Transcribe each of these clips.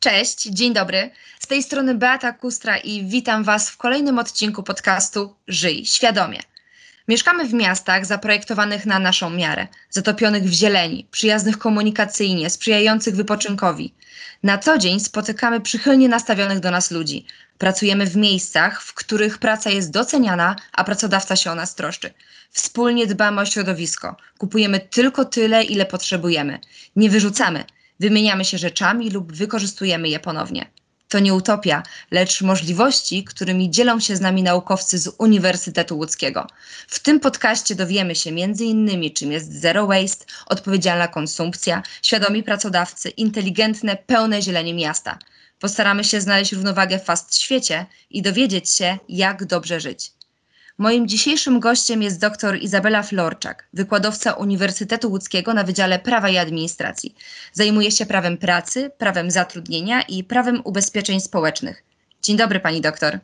Cześć, dzień dobry. Z tej strony Beata Kustra i witam Was w kolejnym odcinku podcastu Żyj świadomie. Mieszkamy w miastach zaprojektowanych na naszą miarę, zatopionych w zieleni, przyjaznych komunikacyjnie, sprzyjających wypoczynkowi. Na co dzień spotykamy przychylnie nastawionych do nas ludzi. Pracujemy w miejscach, w których praca jest doceniana, a pracodawca się o nas troszczy. Wspólnie dbamy o środowisko. Kupujemy tylko tyle, ile potrzebujemy. Nie wyrzucamy. Wymieniamy się rzeczami lub wykorzystujemy je ponownie. To nie utopia, lecz możliwości, którymi dzielą się z nami naukowcy z Uniwersytetu Łódzkiego. W tym podcaście dowiemy się m.in. czym jest zero waste, odpowiedzialna konsumpcja, świadomi pracodawcy, inteligentne, pełne zieleni miasta. Postaramy się znaleźć równowagę w fast świecie i dowiedzieć się, jak dobrze żyć. Moim dzisiejszym gościem jest dr Izabela Florczak, wykładowca Uniwersytetu Łódzkiego na Wydziale Prawa i Administracji. Zajmuje się prawem pracy, prawem zatrudnienia i prawem ubezpieczeń społecznych. Dzień dobry pani doktor.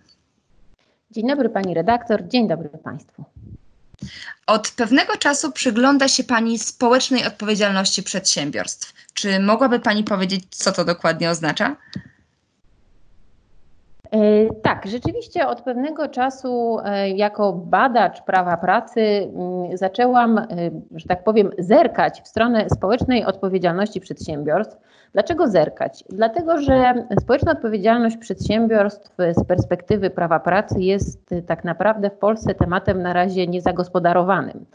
Dzień dobry pani redaktor, dzień dobry państwu. Od pewnego czasu przygląda się Pani społecznej odpowiedzialności przedsiębiorstw. Czy mogłaby Pani powiedzieć, co to dokładnie oznacza? E, tak, rzeczywiście od pewnego czasu e, jako badacz prawa pracy mm, zaczęłam, e, że tak powiem, zerkać w stronę społecznej odpowiedzialności przedsiębiorstw. Dlaczego zerkać? Dlatego, że społeczna odpowiedzialność przedsiębiorstw z perspektywy prawa pracy jest tak naprawdę w Polsce tematem na razie niezagospodarowanym.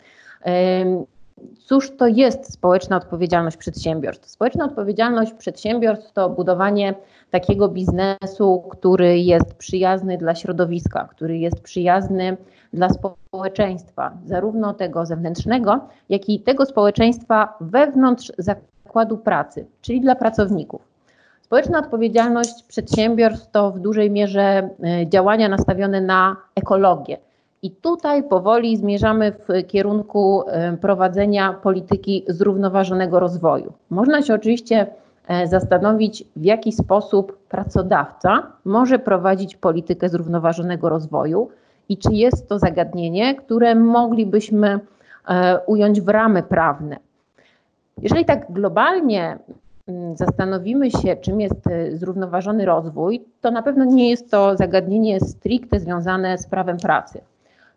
Cóż to jest społeczna odpowiedzialność przedsiębiorstw? Społeczna odpowiedzialność przedsiębiorstw to budowanie takiego biznesu, który jest przyjazny dla środowiska, który jest przyjazny dla społeczeństwa, zarówno tego zewnętrznego, jak i tego społeczeństwa wewnątrz zakładu pracy, czyli dla pracowników. Społeczna odpowiedzialność przedsiębiorstw to w dużej mierze e, działania nastawione na ekologię. I tutaj powoli zmierzamy w kierunku prowadzenia polityki zrównoważonego rozwoju. Można się oczywiście E, zastanowić, w jaki sposób pracodawca może prowadzić politykę zrównoważonego rozwoju i czy jest to zagadnienie, które moglibyśmy e, ująć w ramy prawne. Jeżeli tak globalnie zastanowimy się, czym jest e, zrównoważony rozwój, to na pewno nie jest to zagadnienie stricte związane z prawem pracy.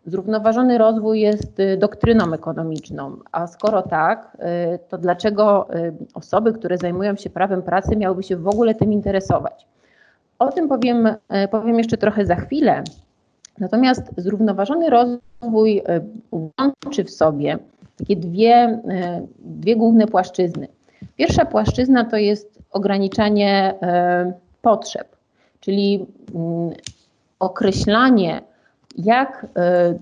Zrównoważony rozwój jest y, doktryną ekonomiczną, a skoro tak, y, to dlaczego y, osoby, które zajmują się prawem pracy, miałyby się w ogóle tym interesować? O tym powiem, powiem jeszcze trochę za chwilę. Natomiast zrównoważony rozwój łączy w sobie takie dwie, dwie główne płaszczyzny. Pierwsza płaszczyzna to jest ograniczanie potrzeb, czyli mm, określanie jak e,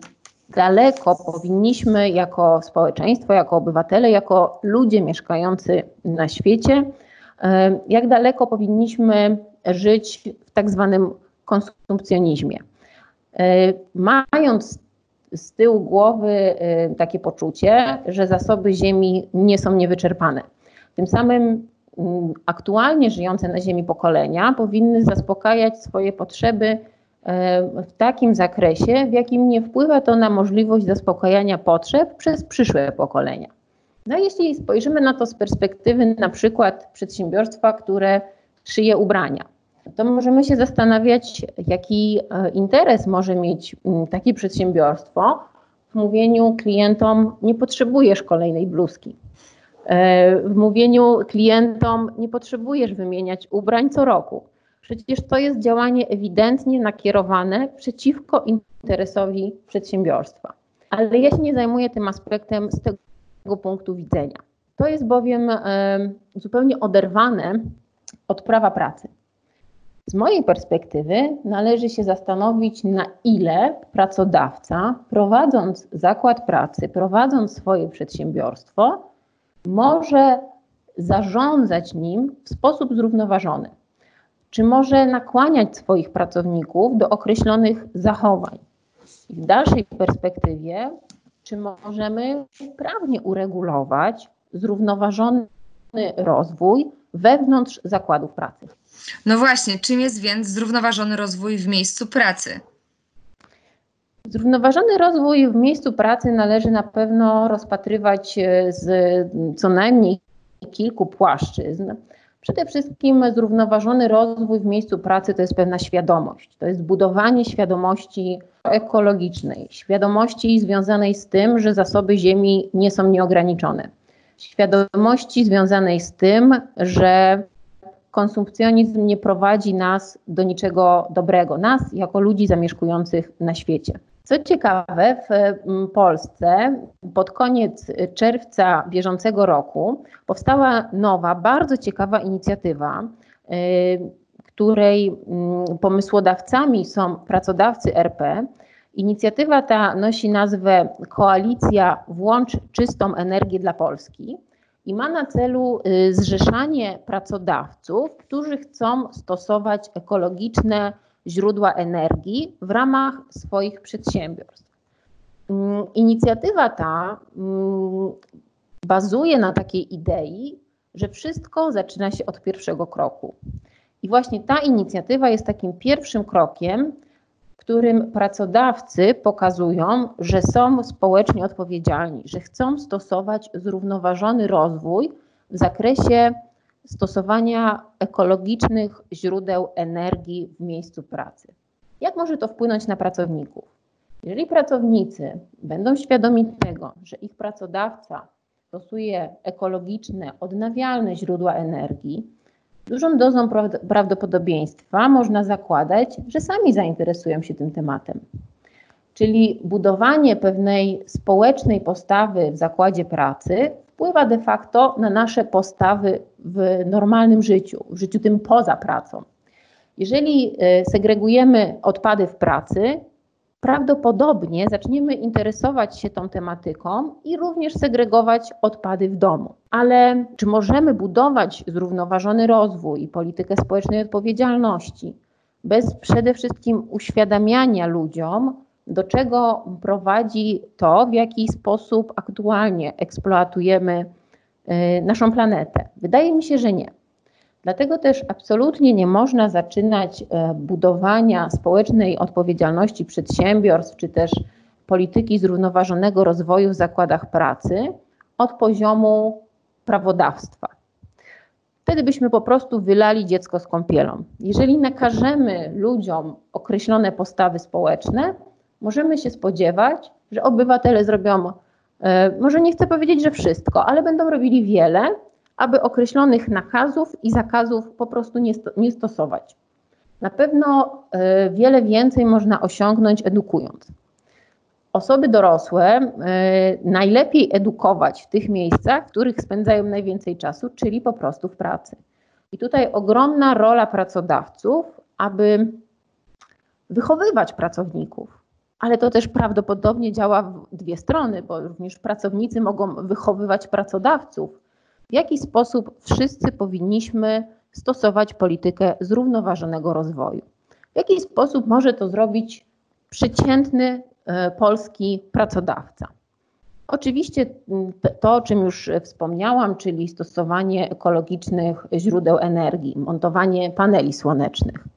daleko powinniśmy jako społeczeństwo, jako obywatele, jako ludzie mieszkający na świecie, e, jak daleko powinniśmy żyć w tak zwanym konsumpcjonizmie. E, mając z tyłu głowy takie poczucie, że zasoby Ziemi nie są niewyczerpane. Tym samym mm, aktualnie żyjące na Ziemi pokolenia powinny zaspokajać swoje potrzeby w takim zakresie, w jakim nie wpływa to na możliwość zaspokajania potrzeb przez przyszłe pokolenia. No jeśli spojrzymy na to z perspektywy na przykład przedsiębiorstwa, które szyje ubrania, to możemy się zastanawiać, jaki e, interes może mieć takie przedsiębiorstwo w mówieniu klientom nie potrzebujesz kolejnej bluzki. E, w mówieniu klientom nie potrzebujesz wymieniać ubrań co roku. Przecież to jest działanie ewidentnie nakierowane przeciwko interesowi przedsiębiorstwa. Ale ja się nie zajmuję tym aspektem z tego punktu widzenia. To jest bowiem zupełnie oderwane od prawa pracy. Z mojej perspektywy należy się zastanowić, na ile pracodawca, prowadząc zakład pracy, prowadząc swoje przedsiębiorstwo, może zarządzać nim w sposób zrównoważony czy może nakłaniać swoich pracowników do określonych zachowań. I w dalszej perspektywie, czy możemy prawnie uregulować zrównoważony rozwój wewnątrz zakładów pracy. No właśnie, czym jest więc zrównoważony rozwój w miejscu pracy? Zrównoważony rozwój w miejscu pracy należy na pewno rozpatrywać z co najmniej kilku płaszczyzn. Przede wszystkim zrównoważony rozwój w miejscu pracy to jest pewna świadomość, to jest budowanie świadomości ekologicznej, świadomości związanej z tym, że zasoby ziemi nie są nieograniczone, świadomości związanej z tym, że konsumpcjonizm nie prowadzi nas do niczego dobrego, nas jako ludzi zamieszkujących na świecie. Co ciekawe, w mm, Polsce pod koniec czerwca bieżącego roku powstała nowa, bardzo ciekawa inicjatywa, y, której mm, pomysłodawcami są pracodawcy RP. Inicjatywa ta nosi nazwę Koalicja Włącz Czystą Energię dla Polski i ma na celu y, zrzeszanie pracodawców, którzy chcą stosować ekologiczne źródła energii w ramach swoich przedsiębiorstw. Mm, inicjatywa ta mm, bazuje na takiej idei, że wszystko zaczyna się od pierwszego kroku. I właśnie ta inicjatywa jest takim pierwszym krokiem, którym pracodawcy pokazują, że są społecznie odpowiedzialni, że chcą stosować zrównoważony rozwój w zakresie stosowania ekologicznych źródeł energii w miejscu pracy. Jak może to wpłynąć na pracowników? Jeżeli pracownicy będą świadomi tego, że ich pracodawca stosuje ekologiczne, odnawialne źródła energii, dużą dozą prawdopodobieństwa można zakładać, że sami zainteresują się tym tematem. Czyli budowanie pewnej społecznej postawy w zakładzie pracy wpływa de facto na nasze postawy w normalnym życiu, w życiu tym poza pracą. Jeżeli e, segregujemy odpady w pracy, prawdopodobnie zaczniemy interesować się tą tematyką i również segregować odpady w domu. Ale czy możemy budować zrównoważony rozwój i politykę społecznej odpowiedzialności bez przede wszystkim uświadamiania ludziom, do czego prowadzi to, w jaki sposób aktualnie eksploatujemy y, naszą planetę? Wydaje mi się, że nie. Dlatego też absolutnie nie można zaczynać e, budowania społecznej odpowiedzialności przedsiębiorstw, czy też polityki zrównoważonego rozwoju w zakładach pracy od poziomu prawodawstwa. Wtedy byśmy po prostu wylali dziecko z kąpielą. Jeżeli nakażemy ludziom określone postawy społeczne, możemy się spodziewać, że obywatele zrobią, e, może nie chcę powiedzieć, że wszystko, ale będą robili wiele, aby określonych nakazów i zakazów po prostu nie, nie stosować. Na pewno e, wiele więcej można osiągnąć edukując. Osoby dorosłe e, najlepiej edukować w tych miejscach, w których spędzają najwięcej czasu, czyli po prostu w pracy. I tutaj ogromna rola pracodawców, aby wychowywać pracowników, ale to też prawdopodobnie działa w dwie strony, bo również pracownicy mogą wychowywać pracodawców. W jaki sposób wszyscy powinniśmy stosować politykę zrównoważonego rozwoju? W jaki sposób może to zrobić przeciętny e, polski pracodawca? Oczywiście to, o czym już wspomniałam, czyli stosowanie ekologicznych źródeł energii, montowanie paneli słonecznych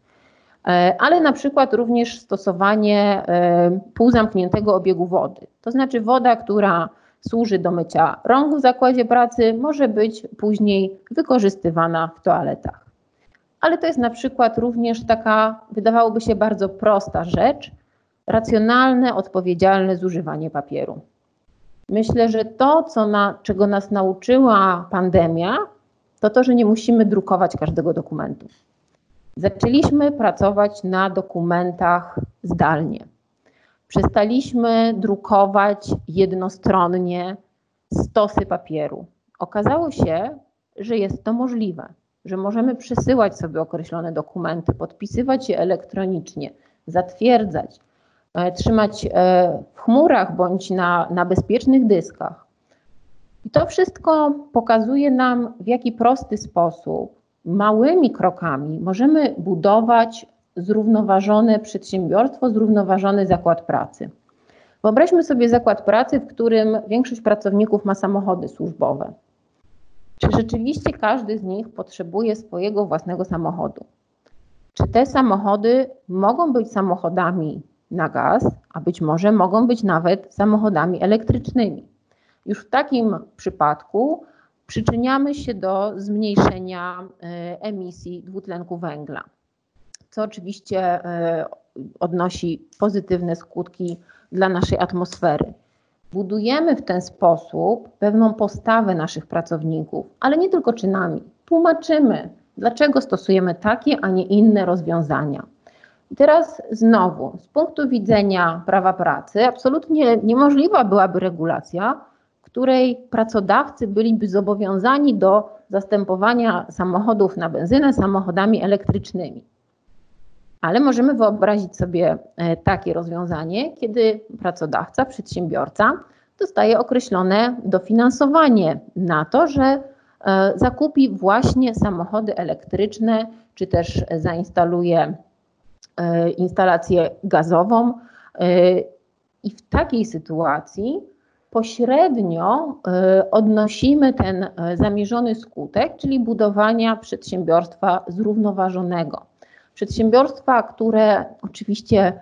ale na przykład również stosowanie e, półzamkniętego obiegu wody. To znaczy woda, która służy do mycia rąk w zakładzie pracy, może być później wykorzystywana w toaletach. Ale to jest na przykład również taka, wydawałoby się bardzo prosta rzecz, racjonalne, odpowiedzialne zużywanie papieru. Myślę, że to, co na, czego nas nauczyła pandemia, to to, że nie musimy drukować każdego dokumentu. Zaczęliśmy pracować na dokumentach zdalnie. Przestaliśmy drukować jednostronnie stosy papieru. Okazało się, że jest to możliwe, że możemy przesyłać sobie określone dokumenty, podpisywać je elektronicznie, zatwierdzać, e, trzymać e, w chmurach bądź na, na bezpiecznych dyskach. I to wszystko pokazuje nam, w jaki prosty sposób małymi krokami możemy budować zrównoważone przedsiębiorstwo, zrównoważony zakład pracy. Wyobraźmy sobie zakład pracy, w którym większość pracowników ma samochody służbowe. Czy rzeczywiście każdy z nich potrzebuje swojego własnego samochodu? Czy te samochody mogą być samochodami na gaz, a być może mogą być nawet samochodami elektrycznymi? Już w takim przypadku przyczyniamy się do zmniejszenia emisji dwutlenku węgla, co oczywiście odnosi pozytywne skutki dla naszej atmosfery. Budujemy w ten sposób pewną postawę naszych pracowników, ale nie tylko czynami. Tłumaczymy, dlaczego stosujemy takie, a nie inne rozwiązania. I teraz znowu, z punktu widzenia prawa pracy, absolutnie niemożliwa byłaby regulacja, której pracodawcy byliby zobowiązani do zastępowania samochodów na benzynę samochodami elektrycznymi. Ale możemy wyobrazić sobie e, takie rozwiązanie, kiedy pracodawca, przedsiębiorca dostaje określone dofinansowanie na to, że e, zakupi właśnie samochody elektryczne, czy też zainstaluje e, instalację gazową. I w takiej sytuacji pośrednio odnosimy ten zamierzony skutek, czyli budowania przedsiębiorstwa zrównoważonego. Przedsiębiorstwa, które oczywiście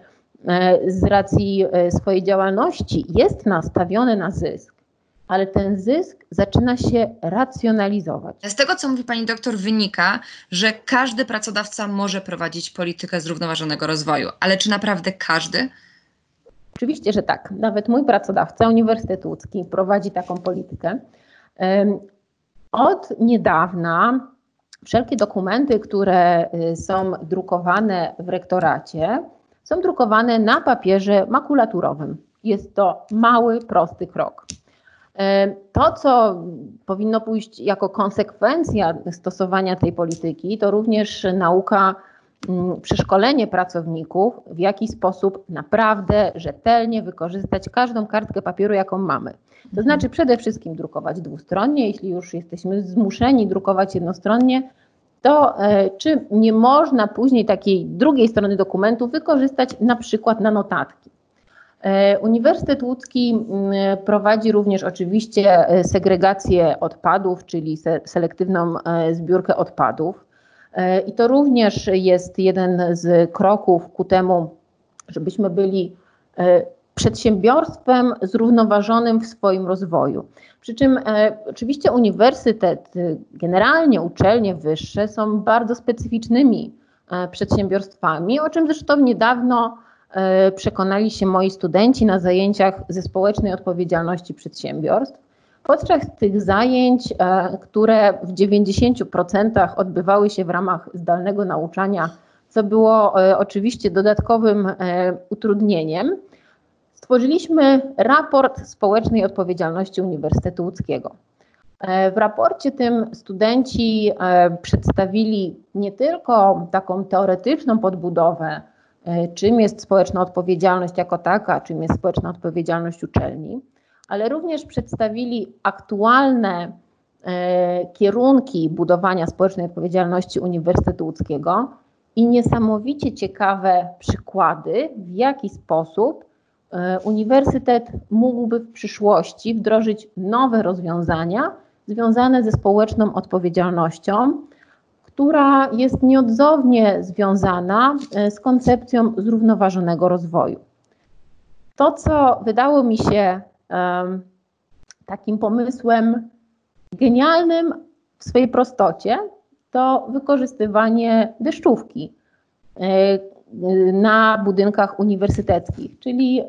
e, z racji swojej działalności jest nastawione na zysk, ale ten zysk zaczyna się racjonalizować. Z tego, co mówi pani doktor, wynika, że każdy pracodawca może prowadzić politykę zrównoważonego rozwoju, ale czy naprawdę każdy? Oczywiście, że tak. Nawet mój pracodawca, Uniwersytet Łódzki, prowadzi taką politykę. Od niedawna wszelkie dokumenty, które y, są drukowane w rektoracie, są drukowane na papierze makulaturowym. Jest to mały, prosty krok. To, co powinno pójść jako konsekwencja stosowania tej polityki, to również nauka, przeszkolenie pracowników, w jaki sposób naprawdę rzetelnie wykorzystać każdą kartkę papieru, jaką mamy. To znaczy przede wszystkim drukować dwustronnie, jeśli już jesteśmy zmuszeni drukować jednostronnie, to e, czy nie można później takiej drugiej strony dokumentu wykorzystać na przykład na notatki. E, Uniwersytet Łódzki prowadzi również oczywiście e, segregację odpadów, czyli selektywną zbiórkę odpadów. I to również jest jeden z kroków ku temu, żebyśmy byli przedsiębiorstwem zrównoważonym w swoim rozwoju. Przy czym e, oczywiście uniwersytet, generalnie uczelnie wyższe są bardzo specyficznymi e, przedsiębiorstwami, o czym zresztą niedawno e, przekonali się moi studenci na zajęciach ze społecznej odpowiedzialności przedsiębiorstw. Podczas tych zajęć, e, które w 90% odbywały się w ramach zdalnego nauczania, co było e, oczywiście dodatkowym e, utrudnieniem, stworzyliśmy raport społecznej odpowiedzialności Uniwersytetu Łódzkiego. W raporcie tym studenci przedstawili nie tylko taką teoretyczną podbudowę, czym jest społeczna odpowiedzialność jako taka, czym jest społeczna odpowiedzialność uczelni, ale również przedstawili aktualne kierunki budowania społecznej odpowiedzialności Uniwersytetu Łódzkiego i niesamowicie ciekawe przykłady, w jaki sposób E, uniwersytet mógłby w przyszłości wdrożyć nowe rozwiązania związane ze społeczną odpowiedzialnością, która jest nieodzownie związana e, z koncepcją zrównoważonego rozwoju. To, co wydało mi się takim pomysłem genialnym w swojej prostocie, to wykorzystywanie deszczówki, e, na budynkach uniwersyteckich, czyli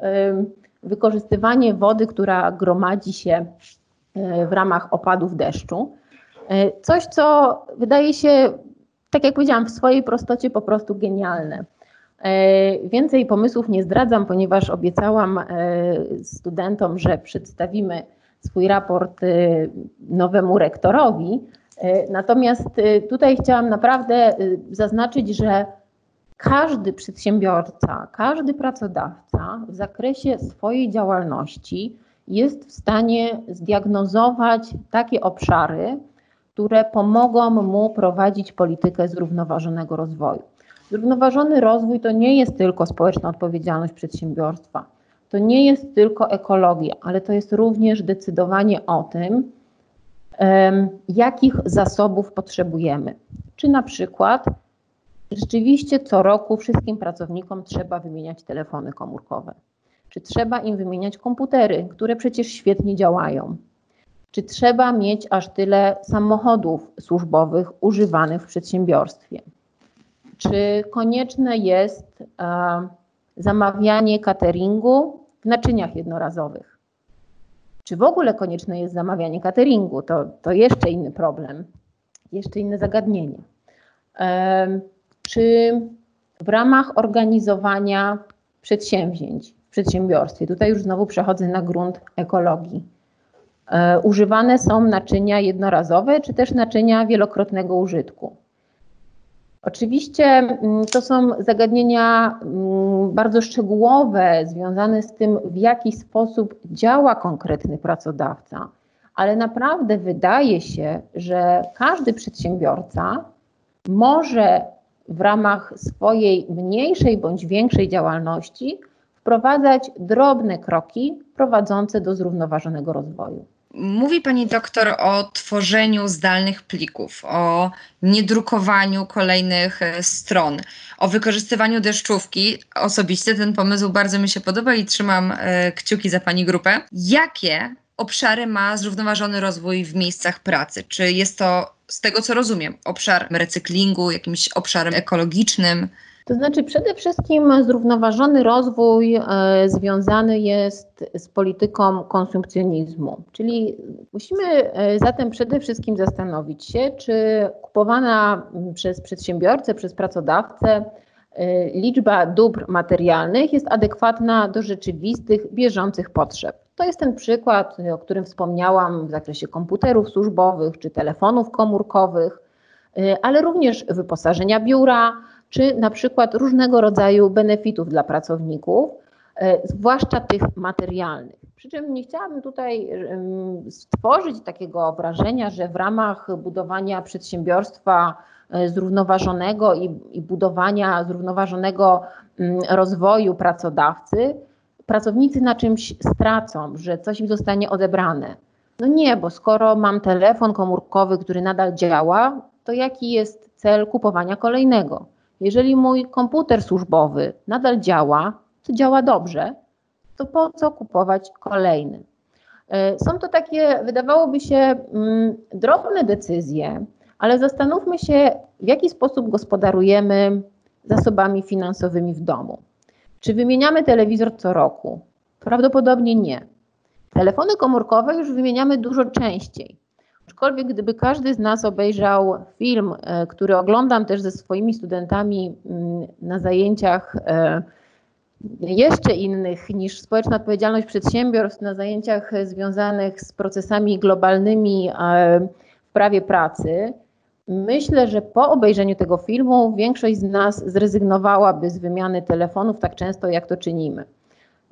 wykorzystywanie wody, która gromadzi się e, w ramach opadów deszczu. E, coś, co wydaje się, tak jak powiedziałam, w swojej prostocie po prostu genialne. E, więcej pomysłów nie zdradzam, ponieważ obiecałam studentom, że przedstawimy swój raport nowemu rektorowi. Natomiast tutaj chciałam naprawdę zaznaczyć, że każdy przedsiębiorca, każdy pracodawca w zakresie swojej działalności jest w stanie zdiagnozować takie obszary, które pomogą mu prowadzić politykę zrównoważonego rozwoju. Zrównoważony rozwój to nie jest tylko społeczna odpowiedzialność przedsiębiorstwa, to nie jest tylko ekologia, ale to jest również decydowanie o tym, jakich zasobów potrzebujemy. Czy na przykład Rzeczywiście co roku wszystkim pracownikom trzeba wymieniać telefony komórkowe. Czy trzeba im wymieniać komputery, które przecież świetnie działają? Czy trzeba mieć aż tyle samochodów służbowych używanych w przedsiębiorstwie? Czy konieczne jest e, zamawianie cateringu w naczyniach jednorazowych? Czy w ogóle konieczne jest zamawianie cateringu? To, to jeszcze inny problem, jeszcze inne zagadnienie. E, czy w ramach organizowania przedsięwzięć w przedsiębiorstwie, tutaj już znowu przechodzę na grunt ekologii, e, używane są naczynia jednorazowe, czy też naczynia wielokrotnego użytku? Oczywiście mm, to są zagadnienia mm, bardzo szczegółowe, związane z tym, w jaki sposób działa konkretny pracodawca, ale naprawdę wydaje się, że każdy przedsiębiorca może w ramach swojej mniejszej bądź większej działalności wprowadzać drobne kroki prowadzące do zrównoważonego rozwoju. Mówi pani doktor o tworzeniu zdalnych plików, o niedrukowaniu kolejnych e, stron, o wykorzystywaniu deszczówki. Osobiście ten pomysł bardzo mi się podoba i trzymam e, kciuki za pani grupę. Jakie obszary ma zrównoważony rozwój w miejscach pracy? Czy jest to, z tego co rozumiem, obszar recyklingu, jakimś obszarem ekologicznym? To znaczy, przede wszystkim zrównoważony rozwój e, związany jest z polityką konsumpcjonizmu. Czyli musimy e, zatem przede wszystkim zastanowić się, czy kupowana przez przedsiębiorcę, przez pracodawcę e, liczba dóbr materialnych jest adekwatna do rzeczywistych, bieżących potrzeb. To jest ten przykład, o którym wspomniałam w zakresie komputerów służbowych czy telefonów komórkowych, ale również wyposażenia biura, czy na przykład różnego rodzaju benefitów dla pracowników, e, zwłaszcza tych materialnych. Przy czym nie chciałabym tutaj stworzyć takiego wrażenia, że w ramach budowania przedsiębiorstwa e, zrównoważonego i, i budowania zrównoważonego rozwoju pracodawcy, pracownicy na czymś stracą, że coś im zostanie odebrane. No nie, bo skoro mam telefon komórkowy, który nadal działa, to jaki jest cel kupowania kolejnego? Jeżeli mój komputer służbowy nadal działa, to działa dobrze, to po co kupować kolejny? E, są to takie, wydawałoby się, mm, drobne decyzje, ale zastanówmy się, w jaki sposób gospodarujemy zasobami finansowymi w domu. Czy wymieniamy telewizor co roku? Prawdopodobnie nie. Telefony komórkowe już wymieniamy dużo częściej. Aczkolwiek gdyby każdy z nas obejrzał film, e, który oglądam też ze swoimi studentami mm, na zajęciach e, jeszcze innych niż społeczna odpowiedzialność przedsiębiorstw, na zajęciach związanych z procesami globalnymi w prawie pracy, myślę, że po obejrzeniu tego filmu większość z nas zrezygnowałaby z wymiany telefonów tak często, jak to czynimy.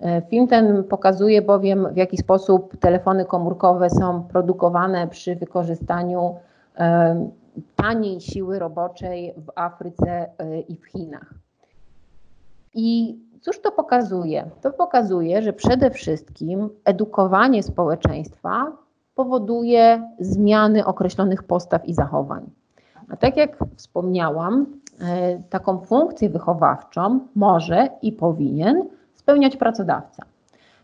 E, film ten pokazuje bowiem, w jaki sposób telefony komórkowe są produkowane przy wykorzystaniu e, taniej siły roboczej w Afryce e, i w Chinach. I cóż to pokazuje? To pokazuje, że przede wszystkim edukowanie społeczeństwa powoduje zmiany określonych postaw i zachowań. A tak jak wspomniałam, taką funkcję wychowawczą może i powinien spełniać pracodawca.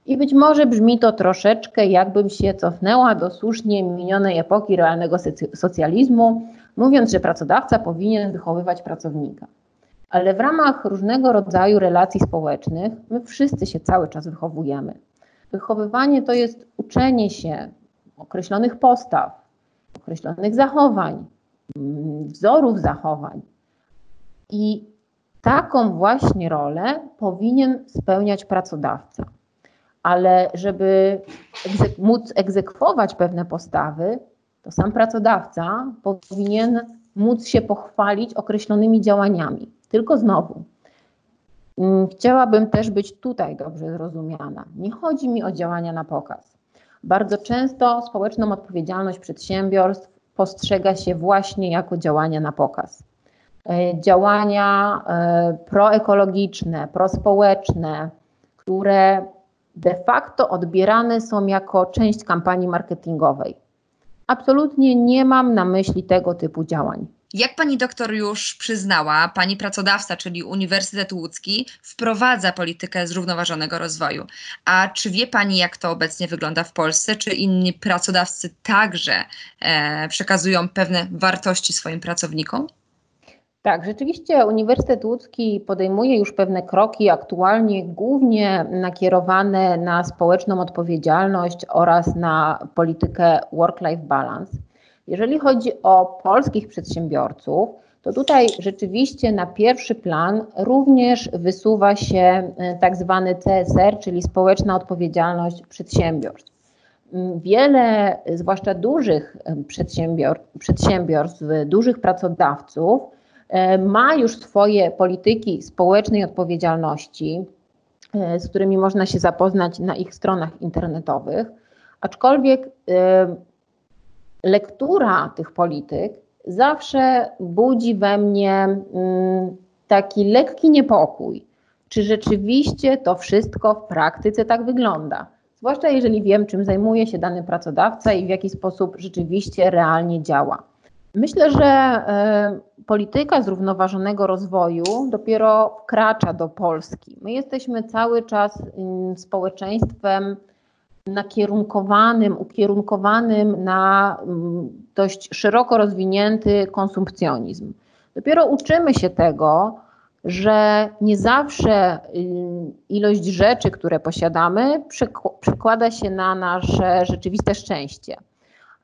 I być może brzmi to troszeczkę, jakbym się cofnęła do słusznie minionej epoki realnego socjalizmu, mówiąc, że pracodawca powinien wychowywać pracownika. Ale w ramach różnego rodzaju relacji społecznych my wszyscy się cały czas wychowujemy. Wychowywanie to jest uczenie się określonych postaw, określonych zachowań, mm, wzorów zachowań. I Taką właśnie rolę powinien spełniać pracodawca. Ale żeby egzek móc egzekwować pewne postawy, to sam pracodawca powinien móc się pochwalić określonymi działaniami. Tylko znowu, mm, chciałabym też być tutaj dobrze zrozumiana. Nie chodzi mi o działania na pokaz. Bardzo często społeczną odpowiedzialność przedsiębiorstw postrzega się właśnie jako działania na pokaz. E, działania e, proekologiczne, prospołeczne, które de facto odbierane są jako część kampanii marketingowej. Absolutnie nie mam na myśli tego typu działań. Jak pani doktor już przyznała, pani pracodawca, czyli Uniwersytet Łódzki, wprowadza politykę zrównoważonego rozwoju. A czy wie pani, jak to obecnie wygląda w Polsce? Czy inni pracodawcy także e, przekazują pewne wartości swoim pracownikom? Tak, rzeczywiście Uniwersytet Łódzki podejmuje już pewne kroki, aktualnie głównie nakierowane na społeczną odpowiedzialność oraz na politykę work-life balance. Jeżeli chodzi o polskich przedsiębiorców, to tutaj rzeczywiście na pierwszy plan również wysuwa się e, tak zwany CSR, czyli społeczna odpowiedzialność przedsiębiorstw. Mm, wiele, zwłaszcza dużych e, przedsiębior przedsiębiorstw, dużych pracodawców, e, ma już swoje polityki społecznej odpowiedzialności, z którymi można się zapoznać na ich stronach internetowych, aczkolwiek lektura tych polityk zawsze budzi we mnie mm, taki lekki niepokój, czy rzeczywiście to wszystko w praktyce tak wygląda. Zwłaszcza jeżeli wiem, czym zajmuje się dany pracodawca i w jaki sposób rzeczywiście realnie działa. Myślę, że e, polityka zrównoważonego rozwoju dopiero wkracza do Polski. My jesteśmy cały czas mm, społeczeństwem nakierunkowanym, ukierunkowanym na mm, dość szeroko rozwinięty konsumpcjonizm. Dopiero uczymy się tego, że nie zawsze y, ilość rzeczy, które posiadamy, przekłada się na nasze rzeczywiste szczęście.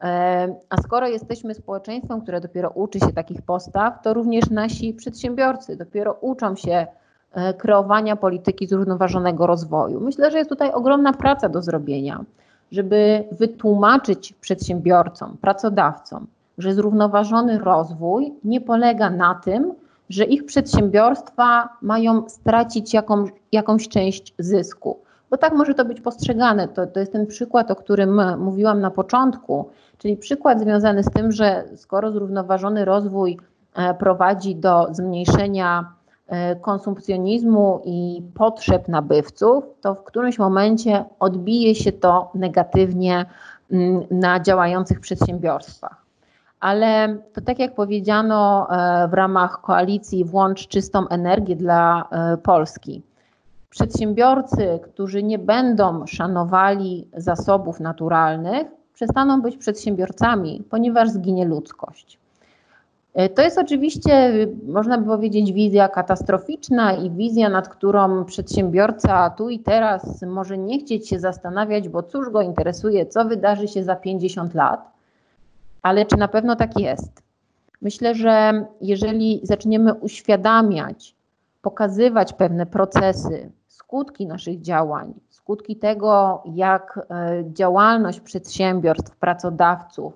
E, a skoro jesteśmy społeczeństwem, które dopiero uczy się takich postaw, to również nasi przedsiębiorcy dopiero uczą się E, kreowania polityki zrównoważonego rozwoju. Myślę, że jest tutaj ogromna praca do zrobienia, żeby wytłumaczyć przedsiębiorcom, pracodawcom, że zrównoważony rozwój nie polega na tym, że ich przedsiębiorstwa mają stracić jaką, jakąś część zysku. Bo tak może to być postrzegane. To, to jest ten przykład, o którym mówiłam na początku, czyli przykład związany z tym, że skoro zrównoważony rozwój e, prowadzi do zmniejszenia E, konsumpcjonizmu i potrzeb nabywców, to w którymś momencie odbije się to negatywnie mm, na działających przedsiębiorstwach. Ale to tak jak powiedziano e, w ramach koalicji Włącz czystą energię dla e, Polski, przedsiębiorcy, którzy nie będą szanowali zasobów naturalnych, przestaną być przedsiębiorcami, ponieważ zginie ludzkość. E, to jest oczywiście, można by powiedzieć, wizja katastroficzna i wizja, nad którą przedsiębiorca tu i teraz może nie chcieć się zastanawiać, bo cóż go interesuje, co wydarzy się za 50 lat, ale czy na pewno tak jest? Myślę, że jeżeli zaczniemy uświadamiać, pokazywać pewne procesy, skutki naszych działań, skutki tego, jak e, działalność przedsiębiorstw, pracodawców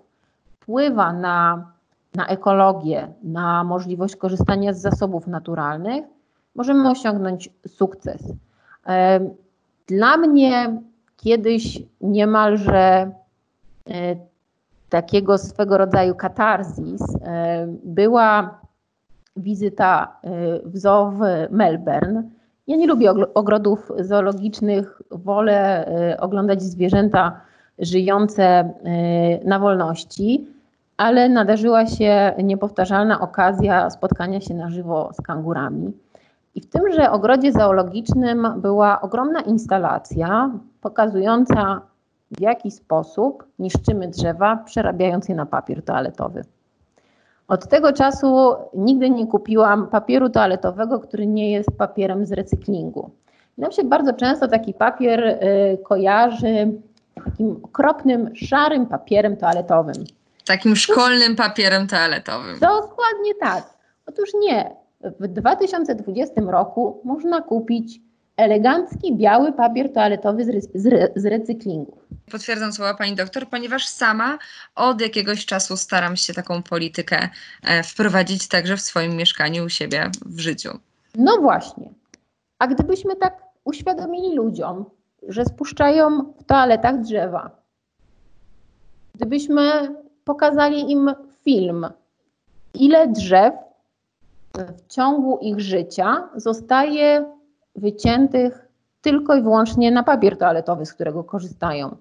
wpływa na na ekologię, na możliwość korzystania z zasobów naturalnych, możemy osiągnąć sukces. Dla mnie kiedyś niemalże e, takiego swego rodzaju katarzis e, była wizyta e, w zoo w Melbourne. Ja nie lubię ogrodów zoologicznych, wolę oglądać zwierzęta żyjące na wolności ale nadarzyła się niepowtarzalna okazja spotkania się na żywo z kangurami. I w tymże ogrodzie zoologicznym była ogromna instalacja pokazująca, w jaki sposób niszczymy drzewa, przerabiając je na papier toaletowy. Od tego czasu nigdy nie kupiłam papieru toaletowego, który nie jest papierem z recyklingu. Nam się bardzo często taki papier y, kojarzy takim okropnym, szarym papierem toaletowym. Takim szkolnym papierem toaletowym. Dokładnie tak. Otóż nie. W 2020 roku można kupić elegancki, biały papier toaletowy z, ry z recyklingu. Potwierdzam słowa pani doktor, ponieważ sama od jakiegoś czasu staram się taką politykę e, wprowadzić także w swoim mieszkaniu u siebie w życiu. No właśnie. A gdybyśmy tak uświadomili ludziom, że spuszczają w toaletach drzewa, gdybyśmy pokazali im film, ile drzew w ciągu ich życia zostaje wyciętych tylko i wyłącznie na papier toaletowy, z którego korzystają.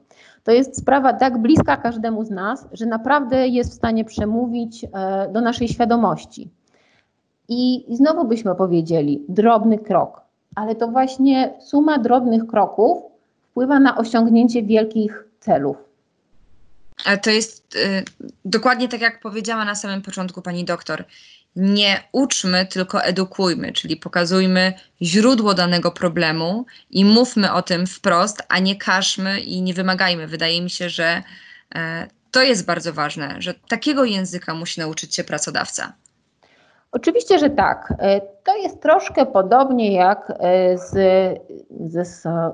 To jest sprawa tak bliska każdemu z nas, że naprawdę jest w stanie przemówić e, do naszej świadomości. I znowu byśmy powiedzieli, drobny krok, ale to właśnie suma drobnych kroków wpływa na osiągnięcie wielkich celów. Ale to jest y, dokładnie tak, jak powiedziała na samym początku pani doktor. Nie uczmy, tylko edukujmy, czyli pokazujmy źródło danego problemu i mówmy o tym wprost, a nie każmy i nie wymagajmy. Wydaje mi się, że e, to jest bardzo ważne, że takiego języka musi nauczyć się pracodawca. Oczywiście, że tak. E, to jest troszkę podobnie jak e, z, ze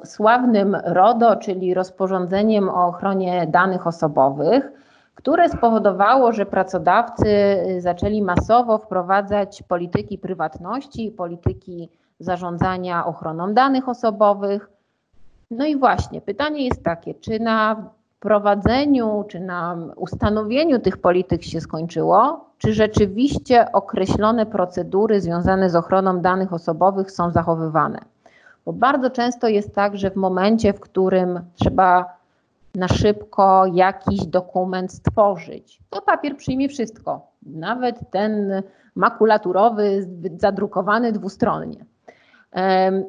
sławnym RODO, czyli rozporządzeniem o ochronie danych osobowych, które spowodowało, że pracodawcy zaczęli masowo wprowadzać polityki prywatności, polityki zarządzania ochroną danych osobowych. No i właśnie, pytanie jest takie, czy na prowadzeniu czy na ustanowieniu tych polityk się skończyło, czy rzeczywiście określone procedury związane z ochroną danych osobowych są zachowywane. Bo bardzo często jest tak, że w momencie, w którym trzeba na szybko jakiś dokument stworzyć, to papier przyjmie wszystko, nawet ten makulaturowy, zadrukowany dwustronnie.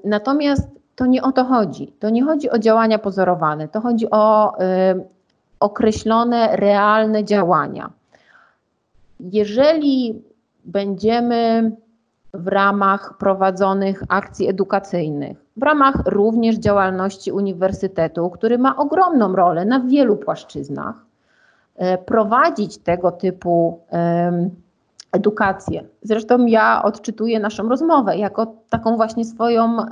Natomiast to nie o to chodzi. To nie chodzi o działania pozorowane, to chodzi o określone, realne działania. Jeżeli będziemy w ramach prowadzonych akcji edukacyjnych, w ramach również działalności uniwersytetu, który ma ogromną rolę na wielu płaszczyznach, y, prowadzić tego typu edukację. Zresztą ja odczytuję naszą rozmowę jako taką właśnie swoją y,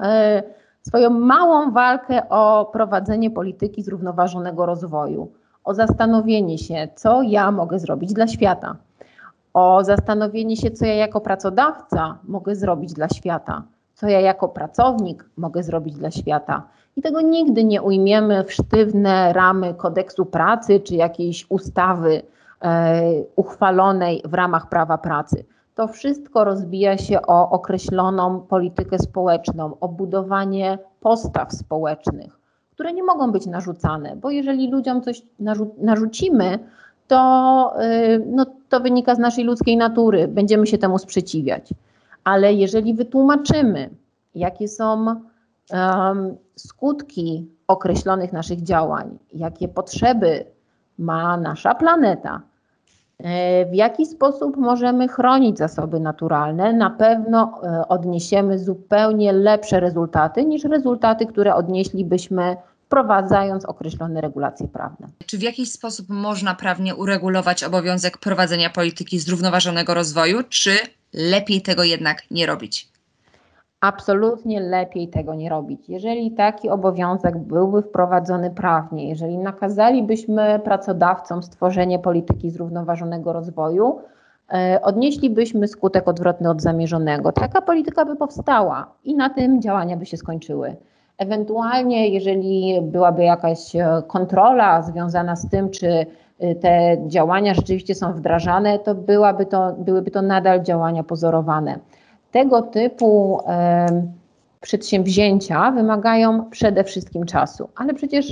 swoją małą walkę o prowadzenie polityki zrównoważonego rozwoju, o zastanowienie się, co ja mogę zrobić dla świata, o zastanowienie się, co ja jako pracodawca mogę zrobić dla świata, co ja jako pracownik mogę zrobić dla świata. I tego nigdy nie ujmiemy w sztywne ramy kodeksu pracy czy jakiejś ustawy e, uchwalonej w ramach prawa pracy to wszystko rozbija się o określoną politykę społeczną, o budowanie postaw społecznych, które nie mogą być narzucane, bo jeżeli ludziom coś narzu narzucimy, to, yy, no, to wynika z naszej ludzkiej natury, będziemy się temu sprzeciwiać. Ale jeżeli wytłumaczymy, jakie są um, skutki określonych naszych działań, jakie potrzeby ma nasza planeta, E, w jaki sposób możemy chronić zasoby naturalne? Na pewno e, odniesiemy zupełnie lepsze rezultaty niż rezultaty, które odnieślibyśmy wprowadzając określone regulacje prawne. Czy w jakiś sposób można prawnie uregulować obowiązek prowadzenia polityki zrównoważonego rozwoju, czy lepiej tego jednak nie robić? absolutnie lepiej tego nie robić. Jeżeli taki obowiązek byłby wprowadzony prawnie, jeżeli nakazalibyśmy pracodawcom stworzenie polityki zrównoważonego rozwoju, e, odnieślibyśmy skutek odwrotny od zamierzonego. Taka polityka by powstała i na tym działania by się skończyły. Ewentualnie, jeżeli byłaby jakaś e, kontrola związana z tym, czy e, te działania rzeczywiście są wdrażane, to, byłaby to byłyby to nadal działania pozorowane. Tego typu przedsięwzięcia wymagają przede wszystkim czasu, ale przecież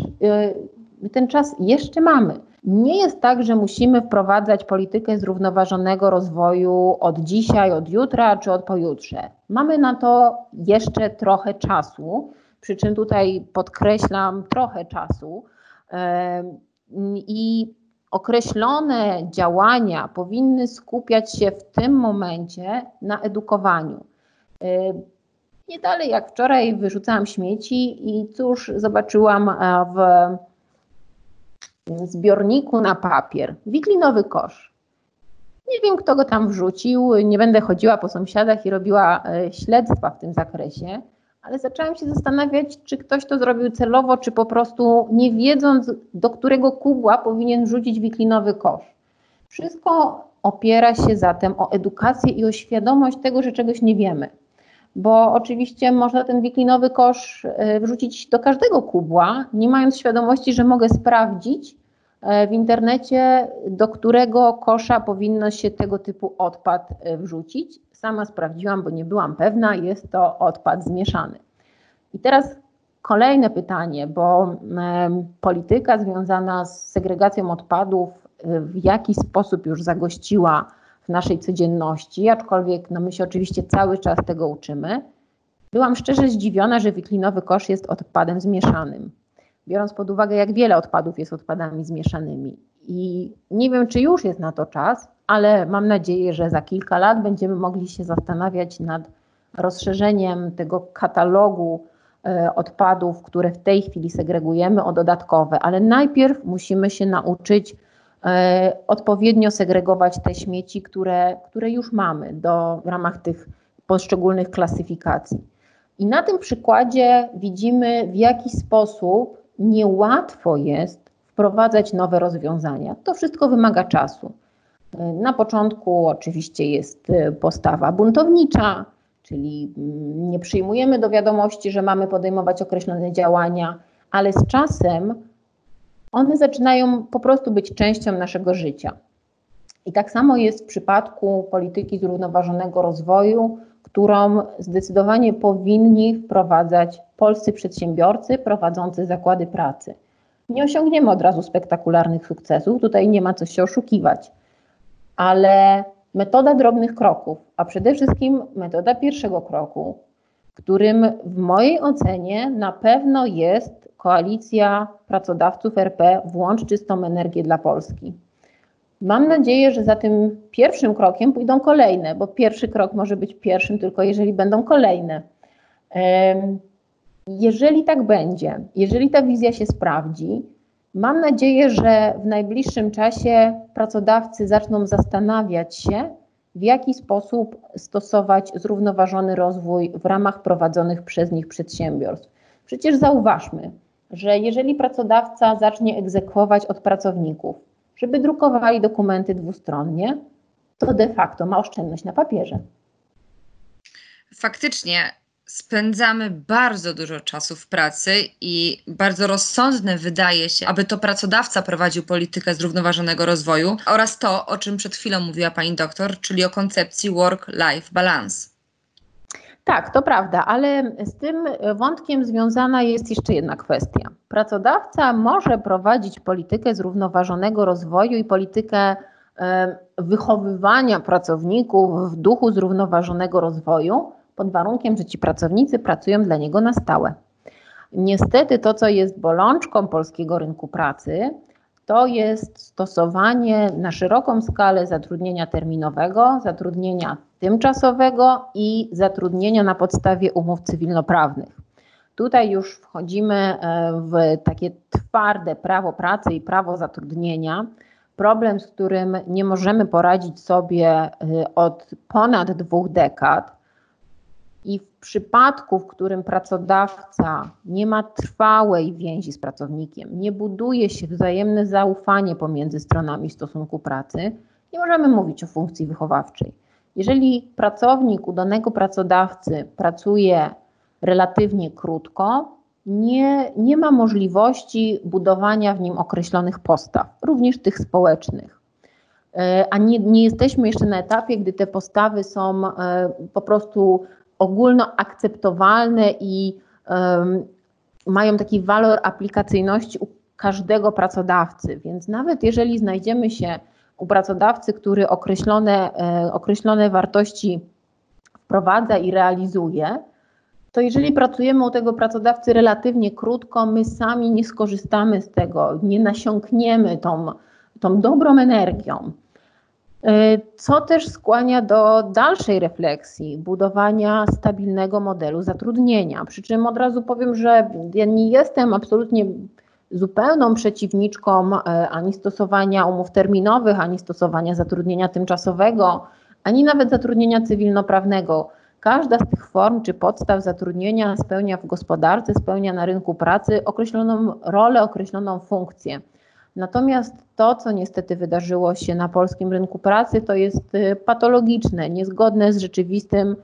y, ten czas jeszcze mamy. Nie jest tak, że musimy wprowadzać politykę zrównoważonego rozwoju od dzisiaj, od jutra czy od pojutrze. Mamy na to jeszcze trochę czasu, przy czym tutaj podkreślam trochę czasu. I określone działania powinny skupiać się w tym momencie na edukowaniu. Nie dalej jak wczoraj wyrzucałam śmieci i cóż zobaczyłam e, w zbiorniku na papier. Wiklinowy kosz. Nie wiem, kto go tam wrzucił, nie będę chodziła po sąsiadach i robiła e, śledztwa w tym zakresie, ale zaczęłam się zastanawiać, czy ktoś to zrobił celowo, czy po prostu nie wiedząc, do którego kubła powinien rzucić wiklinowy kosz. Wszystko opiera się zatem o edukację i o świadomość tego, że czegoś nie wiemy. Bo oczywiście można ten wiklinowy kosz e, wrzucić do każdego kubła, nie mając świadomości, że mogę sprawdzić e, w internecie, do którego kosza powinno się tego typu odpad e, wrzucić. Sama sprawdziłam, bo nie byłam pewna, jest to odpad zmieszany. I teraz kolejne pytanie, bo polityka związana z segregacją odpadów w jaki sposób już zagościła w naszej codzienności, aczkolwiek no my się oczywiście cały czas tego uczymy. Byłam szczerze zdziwiona, że wiklinowy kosz jest odpadem zmieszanym, biorąc pod uwagę, jak wiele odpadów jest odpadami zmieszanymi. I nie wiem, czy już jest na to czas, ale mam nadzieję, że za kilka lat będziemy mogli się zastanawiać nad rozszerzeniem tego katalogu e, odpadów, które w tej chwili segregujemy, o dodatkowe. Ale najpierw musimy się nauczyć e, odpowiednio segregować te śmieci, które, które już mamy do, w ramach tych poszczególnych klasyfikacji. I na tym przykładzie widzimy, w jaki sposób niełatwo jest wprowadzać nowe rozwiązania. To wszystko wymaga czasu. Na początku oczywiście jest postawa buntownicza, czyli nie przyjmujemy do wiadomości, że mamy podejmować określone działania, ale z czasem one zaczynają po prostu być częścią naszego życia. I tak samo jest w przypadku polityki zrównoważonego rozwoju, którą zdecydowanie powinni wprowadzać polscy przedsiębiorcy prowadzący zakłady pracy. Nie osiągniemy od razu spektakularnych sukcesów, tutaj nie ma co się oszukiwać, ale metoda drobnych kroków, a przede wszystkim metoda pierwszego kroku, którym w mojej ocenie na pewno jest koalicja pracodawców RP Włącz czystą energię dla Polski. Mam nadzieję, że za tym pierwszym krokiem pójdą kolejne, bo pierwszy krok może być pierwszym tylko jeżeli będą kolejne. Jeżeli tak będzie, jeżeli ta wizja się sprawdzi, mam nadzieję, że w najbliższym czasie pracodawcy zaczną zastanawiać się, w jaki sposób stosować zrównoważony rozwój w ramach prowadzonych przez nich przedsiębiorstw. Przecież zauważmy, że jeżeli pracodawca zacznie egzekwować od pracowników, żeby drukowali dokumenty dwustronnie, to de facto ma oszczędność na papierze. Faktycznie spędzamy bardzo dużo czasu w pracy i bardzo rozsądne wydaje się, aby to pracodawca prowadził politykę zrównoważonego rozwoju oraz to, o czym przed chwilą mówiła pani doktor, czyli o koncepcji work-life balance. Tak, to prawda, ale z tym wątkiem związana jest jeszcze jedna kwestia. Pracodawca może prowadzić politykę zrównoważonego rozwoju i politykę wychowywania pracowników w duchu zrównoważonego rozwoju, pod warunkiem, że ci pracownicy pracują dla niego na stałe. Niestety to, co jest bolączką polskiego rynku pracy, to jest stosowanie na szeroką skalę zatrudnienia terminowego, zatrudnienia tymczasowego i zatrudnienia na podstawie umów cywilnoprawnych. Tutaj już wchodzimy e, w takie twarde prawo pracy i prawo zatrudnienia. Problem, z którym nie możemy poradzić sobie e, od ponad dwóch dekad, przypadku, w którym pracodawca nie ma trwałej więzi z pracownikiem, nie buduje się wzajemne zaufanie pomiędzy stronami stosunku pracy, nie możemy mówić o funkcji wychowawczej. Jeżeli pracownik u danego pracodawcy pracuje relatywnie krótko, nie, nie ma możliwości budowania w nim określonych postaw, również tych społecznych. E, a nie, nie jesteśmy jeszcze na etapie, gdy te postawy są e, po prostu ogólnoakceptowalne i um, mają taki walor aplikacyjności u każdego pracodawcy. Więc nawet jeżeli znajdziemy się u pracodawcy, który określone, e, określone wartości wprowadza i realizuje, to jeżeli pracujemy u tego pracodawcy relatywnie krótko, my sami nie skorzystamy z tego, nie nasiąkniemy tą, tą dobrą energią. E, co też skłania do dalszej refleksji, budowania stabilnego modelu zatrudnienia. Przy czym od razu powiem, że ja nie jestem absolutnie zupełną przeciwniczką e, ani stosowania umów terminowych, ani stosowania zatrudnienia tymczasowego, ani nawet zatrudnienia cywilnoprawnego. Każda z tych form czy podstaw zatrudnienia spełnia w gospodarce, spełnia na rynku pracy określoną rolę, określoną funkcję. Natomiast to, co niestety wydarzyło się na polskim rynku pracy, to jest y, patologiczne, niezgodne z rzeczywistym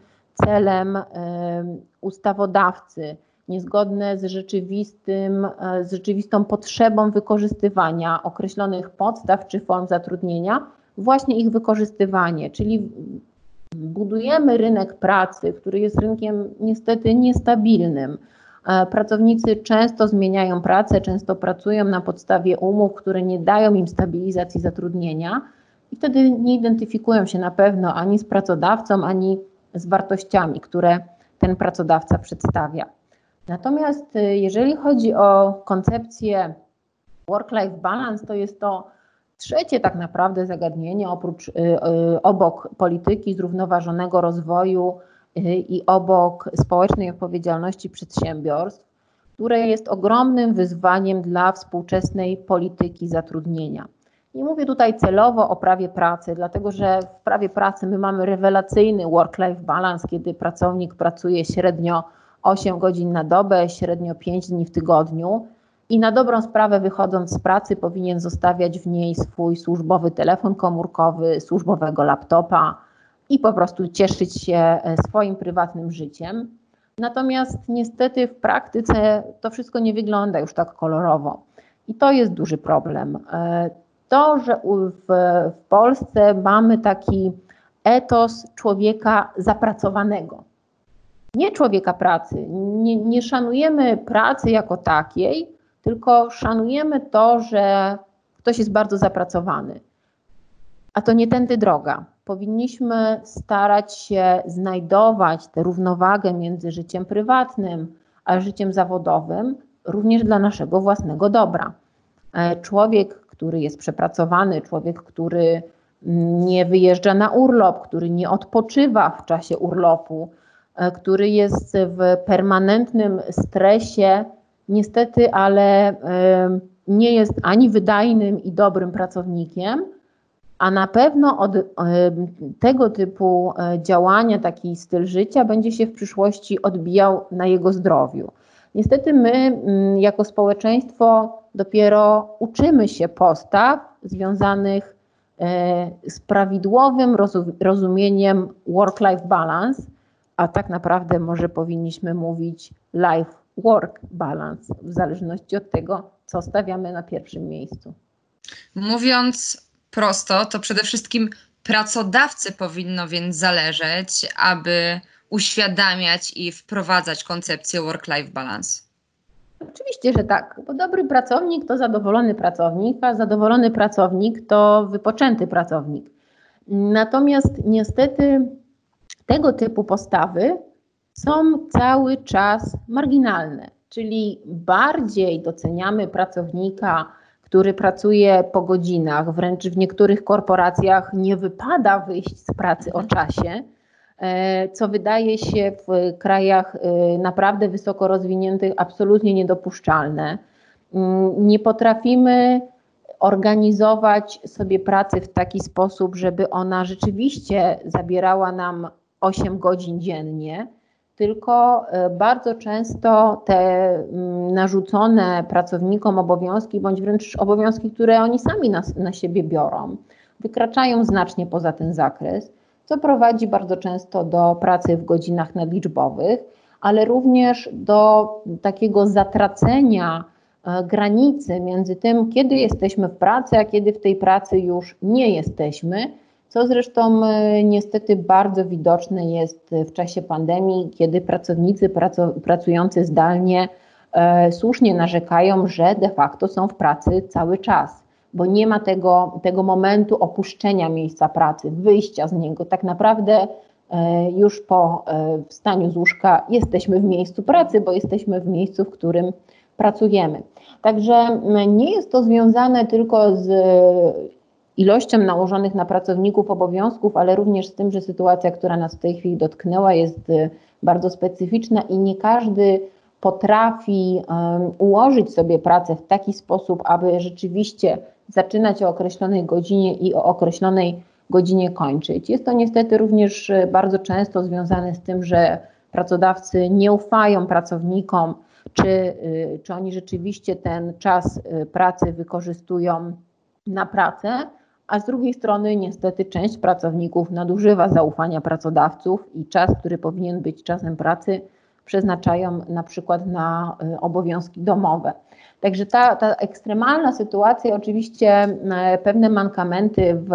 celem ustawodawcy, niezgodne z, rzeczywistym, e, z rzeczywistą potrzebą wykorzystywania określonych podstaw czy form zatrudnienia, właśnie ich wykorzystywanie, czyli budujemy rynek pracy, który jest rynkiem niestety niestabilnym Pracownicy często zmieniają pracę, często pracują na podstawie umów, które nie dają im stabilizacji zatrudnienia i wtedy nie identyfikują się na pewno ani z pracodawcą, ani z wartościami, które ten pracodawca przedstawia. Natomiast y, jeżeli chodzi o koncepcję work-life balance, to jest to trzecie tak naprawdę zagadnienie oprócz, y, obok polityki zrównoważonego rozwoju i obok społecznej odpowiedzialności przedsiębiorstw, które jest ogromnym wyzwaniem dla współczesnej polityki zatrudnienia. Nie mówię tutaj celowo o prawie pracy, dlatego że w prawie pracy my mamy rewelacyjny work-life balance, kiedy pracownik pracuje średnio 8 godzin na dobę, średnio 5 dni w tygodniu i na dobrą sprawę wychodząc z pracy powinien zostawiać w niej swój służbowy telefon komórkowy, służbowego laptopa i po prostu cieszyć się e, swoim prywatnym życiem. Natomiast niestety w praktyce to wszystko nie wygląda już tak kolorowo. I to jest duży problem. E, to, że w, w Polsce mamy taki etos człowieka zapracowanego, nie człowieka pracy. Nie, nie szanujemy pracy jako takiej, tylko szanujemy to, że ktoś jest bardzo zapracowany. A to nie tędy droga. Powinniśmy starać się znajdować tę równowagę między życiem prywatnym a życiem zawodowym, również dla naszego własnego dobra. E, człowiek, który jest przepracowany, człowiek, który nie wyjeżdża na urlop, który nie odpoczywa w czasie urlopu, e, który jest w permanentnym stresie, niestety, ale e, nie jest ani wydajnym i dobrym pracownikiem, a na pewno od e, tego typu działania, taki styl życia będzie się w przyszłości odbijał na jego zdrowiu. Niestety my mm, jako społeczeństwo dopiero uczymy się postaw związanych e, z prawidłowym rozumieniem work-life balance, a tak naprawdę może powinniśmy mówić life-work balance, w zależności od tego, co stawiamy na pierwszym miejscu. Mówiąc prosto, to przede wszystkim pracodawcy powinno więc zależeć, aby uświadamiać i wprowadzać koncepcję work-life balance? Oczywiście, że tak, bo dobry pracownik to zadowolony pracownik, a zadowolony pracownik to wypoczęty pracownik. Natomiast niestety tego typu postawy są cały czas marginalne, czyli bardziej doceniamy pracownika, który pracuje po godzinach, wręcz w niektórych korporacjach nie wypada wyjść z pracy o czasie E, co wydaje się w krajach e, naprawdę wysoko rozwiniętych absolutnie niedopuszczalne. Mm, nie potrafimy organizować sobie pracy w taki sposób, żeby ona rzeczywiście zabierała nam 8 godzin dziennie, tylko e, bardzo często te mm, narzucone pracownikom obowiązki, bądź wręcz obowiązki, które oni sami na, na siebie biorą, wykraczają znacznie poza ten zakres co prowadzi bardzo często do pracy w godzinach nadliczbowych, ale również do takiego zatracenia e, granicy między tym, kiedy jesteśmy w pracy, a kiedy w tej pracy już nie jesteśmy, co zresztą e, niestety bardzo widoczne jest w czasie pandemii, kiedy pracownicy pracujący zdalnie e, słusznie narzekają, że de facto są w pracy cały czas bo nie ma tego, tego momentu opuszczenia miejsca pracy, wyjścia z niego. Tak naprawdę e, już po e, wstaniu z łóżka jesteśmy w miejscu pracy, bo jesteśmy w miejscu, w którym pracujemy. Także nie jest to związane tylko z ilością nałożonych na pracowników obowiązków, ale również z tym, że sytuacja, która nas w tej chwili dotknęła, jest e, bardzo specyficzna i nie każdy potrafi ułożyć sobie pracę w taki sposób, aby rzeczywiście zaczynać o określonej godzinie i o określonej godzinie kończyć. Jest to niestety również e, bardzo często związane z tym, że pracodawcy nie ufają pracownikom, czy, e, czy oni rzeczywiście ten czas pracy wykorzystują na pracę, a z drugiej strony niestety część pracowników nadużywa zaufania pracodawców i czas, który powinien być czasem pracy, przeznaczają na przykład na obowiązki domowe. Także ta, ta ekstremalna sytuacja, oczywiście e, pewne mankamenty w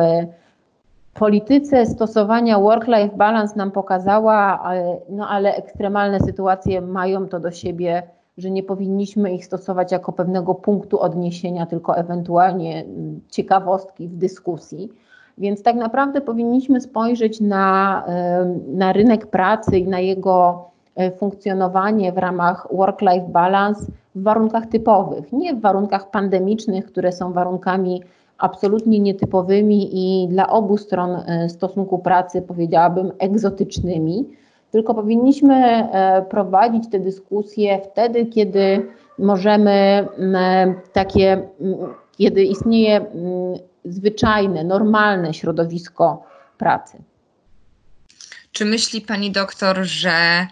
polityce stosowania work-life balance nam pokazała, no ale ekstremalne sytuacje mają to do siebie, że nie powinniśmy ich stosować jako pewnego punktu odniesienia, tylko ewentualnie mm, ciekawostki w dyskusji. Więc tak naprawdę powinniśmy spojrzeć na, na rynek pracy i na jego e, funkcjonowanie w ramach work-life balance w warunkach typowych, nie w warunkach pandemicznych, które są warunkami absolutnie nietypowymi i dla obu stron e, stosunku pracy powiedziałabym egzotycznymi, tylko powinniśmy e, prowadzić te dyskusje wtedy, kiedy możemy takie, kiedy istnieje zwyczajne, normalne środowisko pracy. Czy myśli pani doktor, że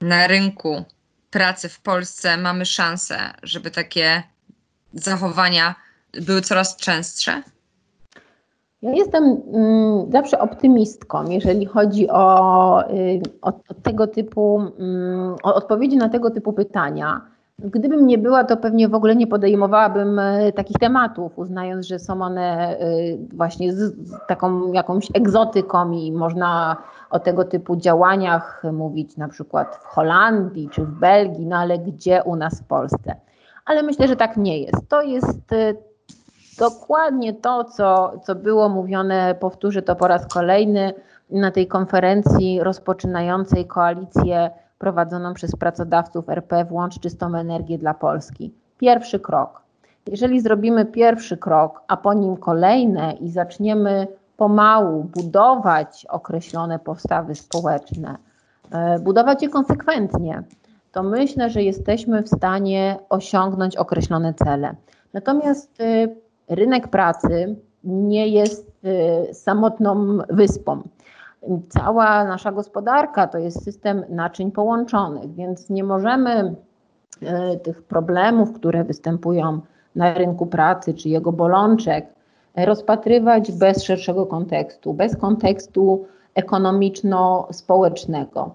na rynku pracy w Polsce mamy szansę, żeby takie zachowania były coraz częstsze? Ja jestem mm, zawsze optymistką, jeżeli chodzi o, y, o, o tego typu, mm, o odpowiedzi na tego typu pytania. Gdybym nie była, to pewnie w ogóle nie podejmowałabym e, takich tematów, uznając, że są one e, właśnie z taką jakąś egzotyką i można o tego typu działaniach mówić na przykład w Holandii czy w Belgii, no ale gdzie u nas w Polsce? Ale myślę, że tak nie jest. To jest e, dokładnie to, co, co było mówione, powtórzę to po raz kolejny na tej konferencji rozpoczynającej koalicję prowadzoną przez pracodawców RP Włącz Czystą Energię dla Polski. Pierwszy krok. Jeżeli zrobimy pierwszy krok, a po nim kolejne i zaczniemy pomału budować określone postawy społeczne, e, budować je konsekwentnie, to myślę, że jesteśmy w stanie osiągnąć określone cele. Natomiast e, rynek pracy nie jest e, samotną wyspą cała nasza gospodarka to jest system naczyń połączonych, więc nie możemy e, tych problemów, które występują na rynku pracy, czy jego bolączek, rozpatrywać bez szerszego kontekstu, bez kontekstu ekonomiczno-społecznego.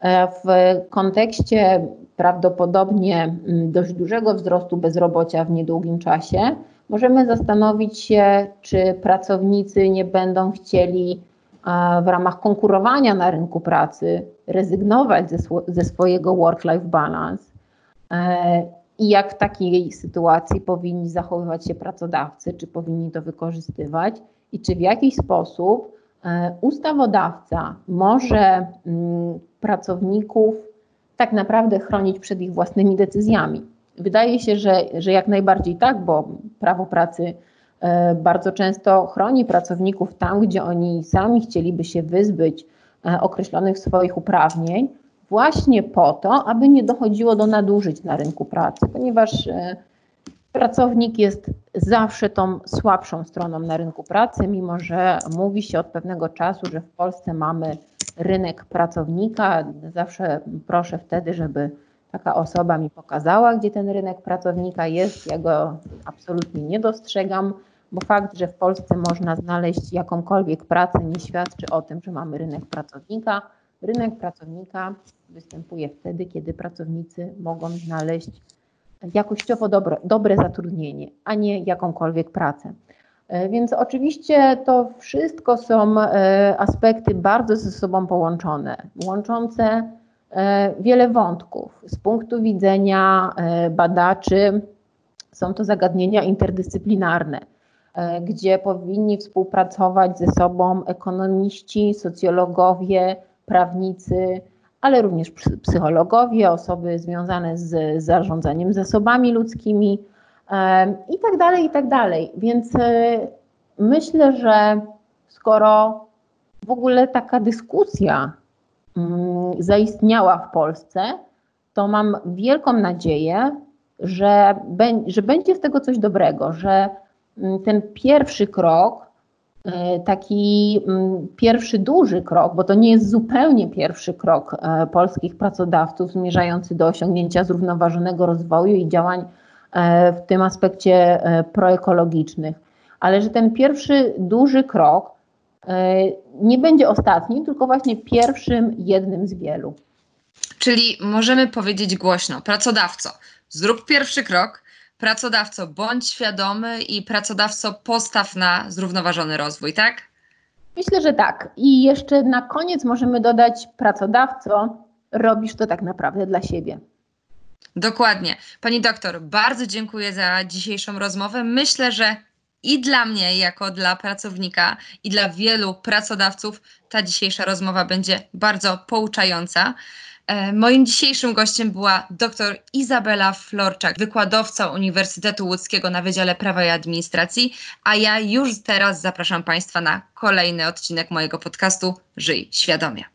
E, w kontekście prawdopodobnie dość dużego wzrostu bezrobocia w niedługim czasie, możemy zastanowić się, czy pracownicy nie będą chcieli w ramach konkurowania na rynku pracy rezygnować ze, ze swojego work-life balance e, i jak w takiej sytuacji powinni zachowywać się pracodawcy, czy powinni to wykorzystywać i czy w jakiś sposób e, ustawodawca może mm, pracowników tak naprawdę chronić przed ich własnymi decyzjami. Wydaje się, że, że jak najbardziej tak, bo prawo pracy E, bardzo często chroni pracowników tam, gdzie oni sami chcieliby się wyzbyć e, określonych swoich uprawnień, właśnie po to, aby nie dochodziło do nadużyć na rynku pracy, ponieważ e, pracownik jest zawsze tą słabszą stroną na rynku pracy, mimo że mówi się od pewnego czasu, że w Polsce mamy rynek pracownika. Zawsze proszę wtedy, żeby taka osoba mi pokazała, gdzie ten rynek pracownika jest. Ja go absolutnie nie dostrzegam bo fakt, że w Polsce można znaleźć jakąkolwiek pracę, nie świadczy o tym, że mamy rynek pracownika. Rynek pracownika występuje wtedy, kiedy pracownicy mogą znaleźć jakościowo dobre, dobre zatrudnienie, a nie jakąkolwiek pracę. E, więc oczywiście to wszystko są e, aspekty bardzo ze sobą połączone, łączące wiele wątków. Z punktu widzenia badaczy są to zagadnienia interdyscyplinarne. E, gdzie powinni współpracować ze sobą ekonomiści, socjologowie, prawnicy, ale również psychologowie, osoby związane z zarządzaniem zasobami ludzkimi e, i tak dalej, i tak dalej. Więc e, myślę, że skoro w ogóle taka dyskusja zaistniała w Polsce, to mam wielką nadzieję, że, że będzie z tego coś dobrego, że Mm, ten pierwszy krok, e, taki mm, pierwszy duży krok, bo to nie jest zupełnie pierwszy krok e, polskich pracodawców zmierzający do osiągnięcia zrównoważonego rozwoju i działań e, w tym aspekcie proekologicznych, ale że ten pierwszy duży krok nie będzie ostatnim, tylko właśnie pierwszym, jednym z wielu. Czyli możemy powiedzieć głośno, pracodawco, zrób pierwszy krok, pracodawco, bądź świadomy i pracodawco, postaw na zrównoważony rozwój, tak? Myślę, że tak. I jeszcze na koniec możemy dodać, pracodawco, robisz to tak naprawdę dla siebie. Dokładnie. Pani doktor, bardzo dziękuję za dzisiejszą rozmowę. Myślę, że i dla mnie, jako dla pracownika, i dla wielu pracodawców, ta dzisiejsza rozmowa będzie bardzo pouczająca. E, moim dzisiejszym gościem była dr Izabela Florczak, wykładowca Uniwersytetu Łódzkiego na Wydziale Prawa i Administracji, a ja już teraz zapraszam Państwa na kolejny odcinek mojego podcastu Żyj Świadomie.